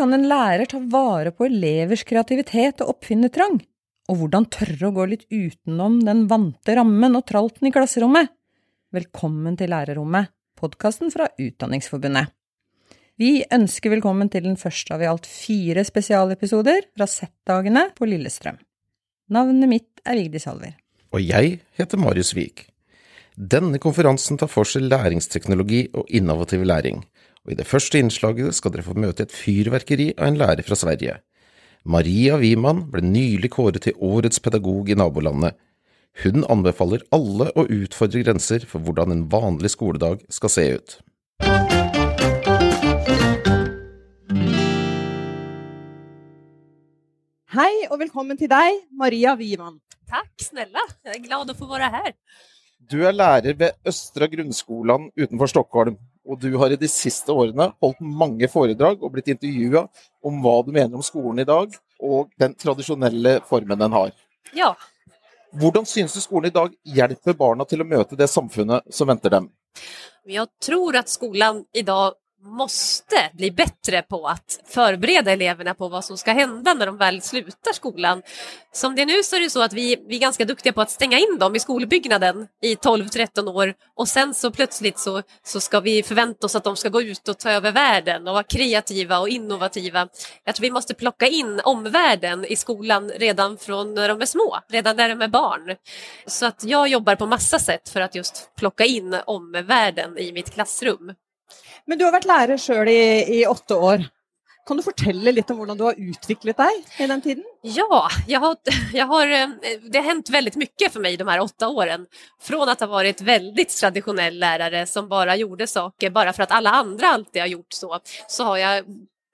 kan en lærer ta vare på elevers kreativitet og oppfinnertrang? Og hvordan tørre å gå litt utenom den vante rammen og tralten i klasserommet? Velkommen til Lærerrommet, podkasten fra Utdanningsforbundet. Vi ønsker velkommen til den første av i alt fire spesialepisoder fra Z-dagene på Lillestrøm. Navnet mitt er Vigdis Halver. Og jeg heter Marius Vik. Denne konferansen tar for seg læringsteknologi og innovativ læring, og i det første innslaget skal dere få møte et fyrverkeri av en lærer fra Sverige. Maria Wiman ble nylig kåret til årets pedagog i nabolandet. Hun anbefaler alle å utfordre grenser for hvordan en vanlig skoledag skal se ut. Hej och välkommen till dig, Maria Wiman. Tack snälla, jag är glad att få vara här. Du er lærer ved Østra grunnskolan utenfor Stockholm, og du har i de siste årene holdt mange foredrag og blitt intervjua om hva du mener om skolen i dag, og den tradisjonelle formen den har. Ja, Hvordan synes du skolen i dag hjelper barna til å møte det samfunnet som venter dem? jag tror att skolan idag måste bli bättre på att förbereda eleverna på vad som ska hända när de väl slutar skolan. Som det är nu så är det så att vi, vi är ganska duktiga på att stänga in dem i skolbyggnaden i 12-13 år och sen så plötsligt så, så ska vi förvänta oss att de ska gå ut och ta över världen och vara kreativa och innovativa. Jag tror vi måste plocka in omvärlden i skolan redan från när de är små, redan när de är barn. Så att jag jobbar på massa sätt för att just plocka in omvärlden i mitt klassrum. Men du har varit lärare själv i, i åtta år. Kan du berätta lite om hur du har utvecklat dig i den tiden? Ja, jag har, jag har, eh, det har hänt väldigt mycket för mig de här åtta åren. Från att ha varit väldigt traditionell lärare som bara gjorde saker bara för att alla andra alltid har gjort så, så har jag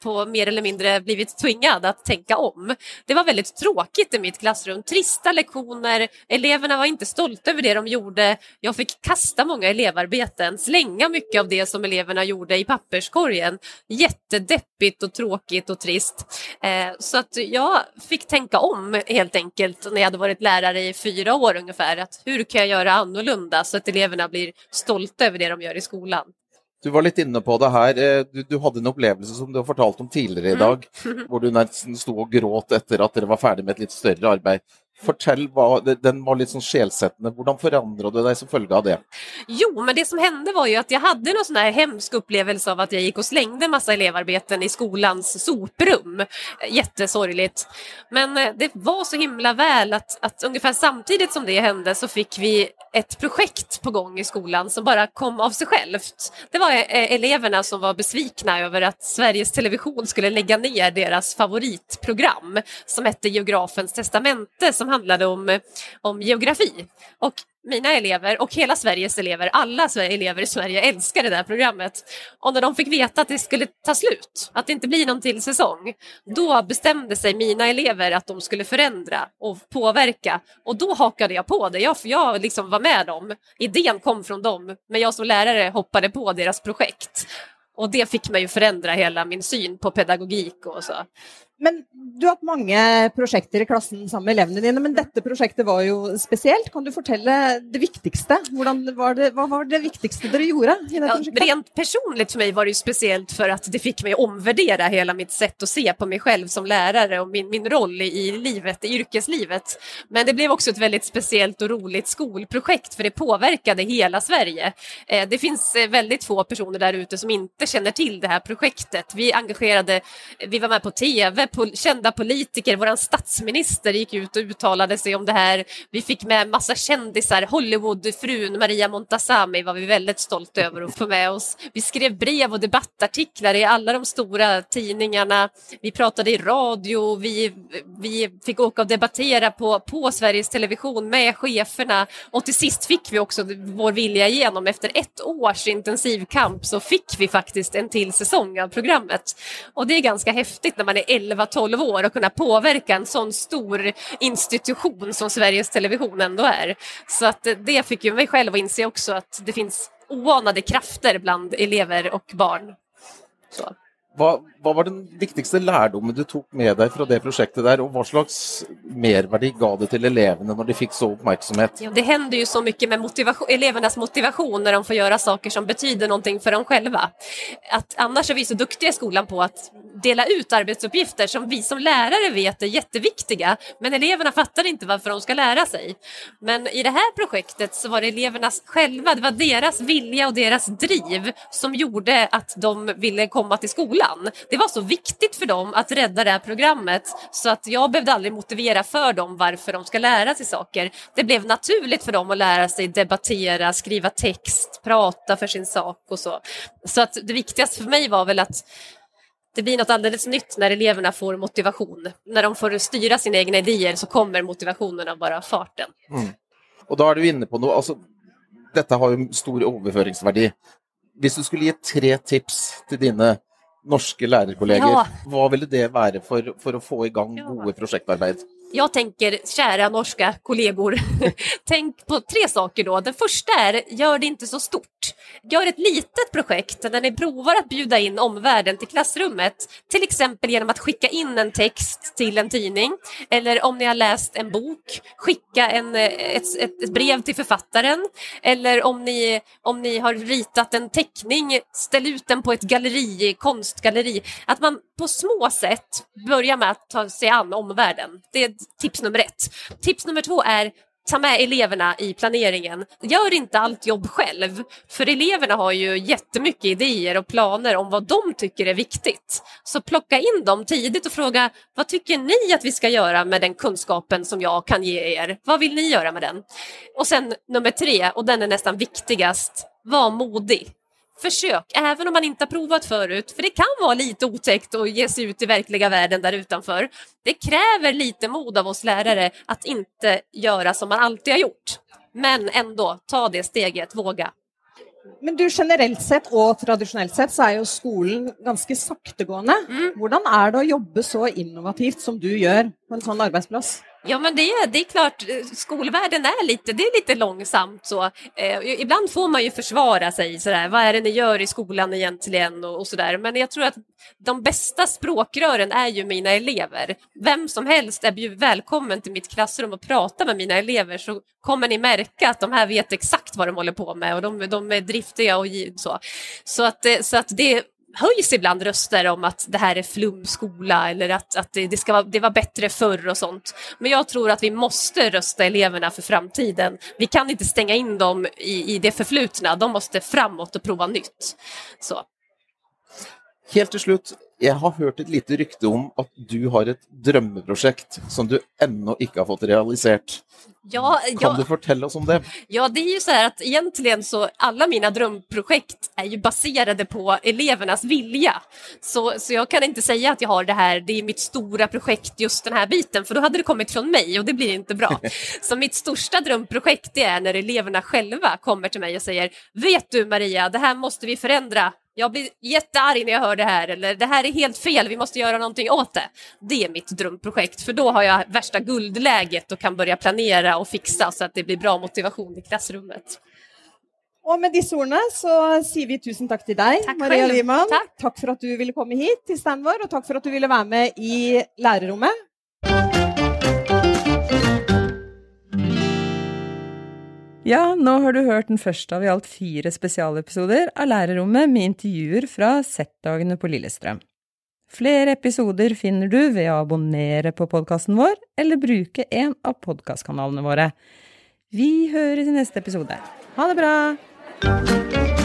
på mer eller mindre blivit tvingad att tänka om. Det var väldigt tråkigt i mitt klassrum. Trista lektioner, eleverna var inte stolta över det de gjorde. Jag fick kasta många elevarbeten, slänga mycket av det som eleverna gjorde i papperskorgen. Jättedeppigt och tråkigt och trist. Eh, så att jag fick tänka om helt enkelt när jag hade varit lärare i fyra år ungefär. Att hur kan jag göra annorlunda så att eleverna blir stolta över det de gör i skolan? Du var litt inne på det her. Eh, Du, du hadde en opplevelse som du har fortalt om tidligere i dag, hvor du nesten sto og gråt etter at dere var ferdig med et litt større arbeid. Fortell, hva, Den var litt sånn Hur förändrade du dig som följd av det? Jo, men det som hände var ju att jag hade någon sån här hemsk upplevelse av att jag gick och slängde massa elevarbeten i skolans soprum. Jättesorgligt. Men eh, det var så himla väl att, att ungefär samtidigt som det hände så fick vi ett projekt på gång i skolan som bara kom av sig självt. Det var eh, eleverna som var besvikna över att Sveriges Television skulle lägga ner deras favoritprogram som hette Geografens testamente som handlade om, eh, om geografi. Och mina elever och hela Sveriges elever, alla elever i Sverige älskar det där programmet. Och när de fick veta att det skulle ta slut, att det inte blir någon till säsong, då bestämde sig mina elever att de skulle förändra och påverka. Och då hakade jag på det, jag, jag liksom var med dem. Idén kom från dem, men jag som lärare hoppade på deras projekt. Och det fick mig att förändra hela min syn på pedagogik och så. Men du har haft många projekt i klassen sammen med elevene dine, men dette projektet var ju speciellt. Kan du fortelle det viktigaste? Var det, vad var det viktigaste dere gjorde i det Ja, rent personligt för mig var det ju speciellt för att det fick mig att omvärdera hela mitt sätt att se på mig själv som lärare och min, min roll i, i livet, i yrkeslivet. Men det blev också ett väldigt speciellt och roligt skolprojekt för det påverkade hela Sverige. Eh, det finns eh, väldigt få personer där ute som inte känner till det här projektet. Vi engagerade, vi var med på tv, pol, kända politiker, vår statsminister gick ut och uttalade sig om det här. Vi fick med massa kändisar, Hollywoodfrun Maria Montazami var vi väldigt stolta över att få med oss. Vi skrev brev och debattartiklar i alla de stora tidningarna. Vi pratade i radio, vi, vi fick åka och debattera på, på Sveriges Television med cheferna och till sist fick vi också vår vilja igenom. Efter ett års intensivkamp så fick vi faktiskt en till säsong av programmet. Och det är ganska häftigt när man är 11-12 år och kunna påverka en sån stor institution som Sveriges Television ändå är. Så att det fick ju mig själv att inse också att det finns oanade krafter bland elever och barn. Så. Vad, vad, var den viktigaste lärdomen du tog med dig från det projektet där och vad slags mervärde gav det till eleverna när de fick så uppmärksamhet? Ja, det händer ju så mycket med motivation, elevernas motivation när de får göra saker som betyder någonting för dem själva. Att annars är vi så duktiga i skolan på att dela ut arbetsuppgifter som vi som lärare vet är jätteviktiga, men eleverna fattar inte varför de ska lära sig. Men i det här projektet så var det elevernas själva, det var deras vilja och deras driv som gjorde att de ville komma till skolan. Det var så viktigt för dem att rädda det här programmet så att jag behövde aldrig motivera för dem varför de ska lära sig saker. Det blev naturligt för dem att lära sig debattera, skriva text, prata för sin sak och så. Så att det viktigaste för mig var väl att det blir något alldeles nytt när eleverna får motivation. När de får styra sina egna idéer så kommer motivationen av bara farten. Mm. Och då är du inne på något, alltså, detta har ju stor överföringsvärde. Om du skulle ge tre tips till dina norska lärarkollegor, ja. vad ville det vara för, för att få igång ja. goda projektarbete? Jag tänker, kära norska kollegor, tänk på tre saker då. Den första är, gör det inte så stort. Gör ett litet projekt där ni provar att bjuda in omvärlden till klassrummet, till exempel genom att skicka in en text till en tidning, eller om ni har läst en bok, skicka en, eh, ett, ett, ett brev till författaren, eller om ni, om ni har ritat en teckning, ställ ut den på ett galleri, konstgalleri. Att man på små sätt börjar med att ta sig an omvärlden. Det är tips nummer ett. Tips nummer två är ta med eleverna i planeringen. Gör inte allt jobb själv, för eleverna har ju jättemycket idéer och planer om vad de tycker är viktigt. Så plocka in dem tidigt och fråga vad tycker ni att vi ska göra med den kunskapen som jag kan ge er? Vad vill ni göra med den? Och sen nummer tre, och den är nästan viktigast, var modig. Försök, även om man inte har provat förut, för det kan vara lite otäckt att ge sig ut i verkliga världen där utanför. Det kräver lite mod av oss lärare att inte göra som man alltid har gjort. Men ändå, ta det steget, våga. Men du, generellt sett och traditionellt sett så är ju skolan ganska saktegående. Mm. Hur är det att jobba så innovativt som du gör på en sån arbetsplats? Ja, men det, det är klart, skolvärlden är lite, det är lite långsamt så. Eh, ibland får man ju försvara sig sådär, vad är det ni gör i skolan egentligen och, och sådär. Men jag tror att de bästa språkrören är ju mina elever. Vem som helst är välkommen till mitt klassrum och prata med mina elever så kommer ni märka att de här vet exakt vad de håller på med och de, de är driftiga och så. Så att, eh, så att det höjs ibland röster om att det här är flumskola eller att, att det, det, ska vara, det var bättre förr och sånt. Men jag tror att vi måste rösta eleverna för framtiden. Vi kan inte stänga in dem i, i det förflutna, de måste framåt och prova nytt. Så. Helt till slut, jag har hört ett litet rykte om att du har ett drömprojekt som du ännu inte har fått realiserat. Ja, kan ja, du berätta oss om det? Ja, det är ju så här att egentligen så alla mina drömprojekt är ju baserade på elevernas vilja. Så, så jag kan inte säga att jag har det här, det är mitt stora projekt just den här biten, för då hade det kommit från mig och det blir inte bra. så mitt största drömprojekt det är när eleverna själva kommer till mig och säger, vet du Maria, det här måste vi förändra jag blir jättearg när jag hör det här eller det här är helt fel, vi måste göra någonting åt det. Det är mitt drömprojekt för då har jag värsta guldläget och kan börja planera och fixa så att det blir bra motivation i klassrummet. Och med dessa orden så säger vi tusen tack till dig, tack Maria Lyman. Tack. tack för att du ville komma hit till Stanvor och tack för att du ville vara med i lärarrummet. Ja, nå har du hørt den første av i alt fire spesialepisoder av Lærerrommet med intervjuer fra Z-dagene på Lillestrøm. Flere episoder finner du ved å abonnere på podkasten vår eller bruke en av podkastkanalene våre. Vi høres i neste episode. Ha det bra!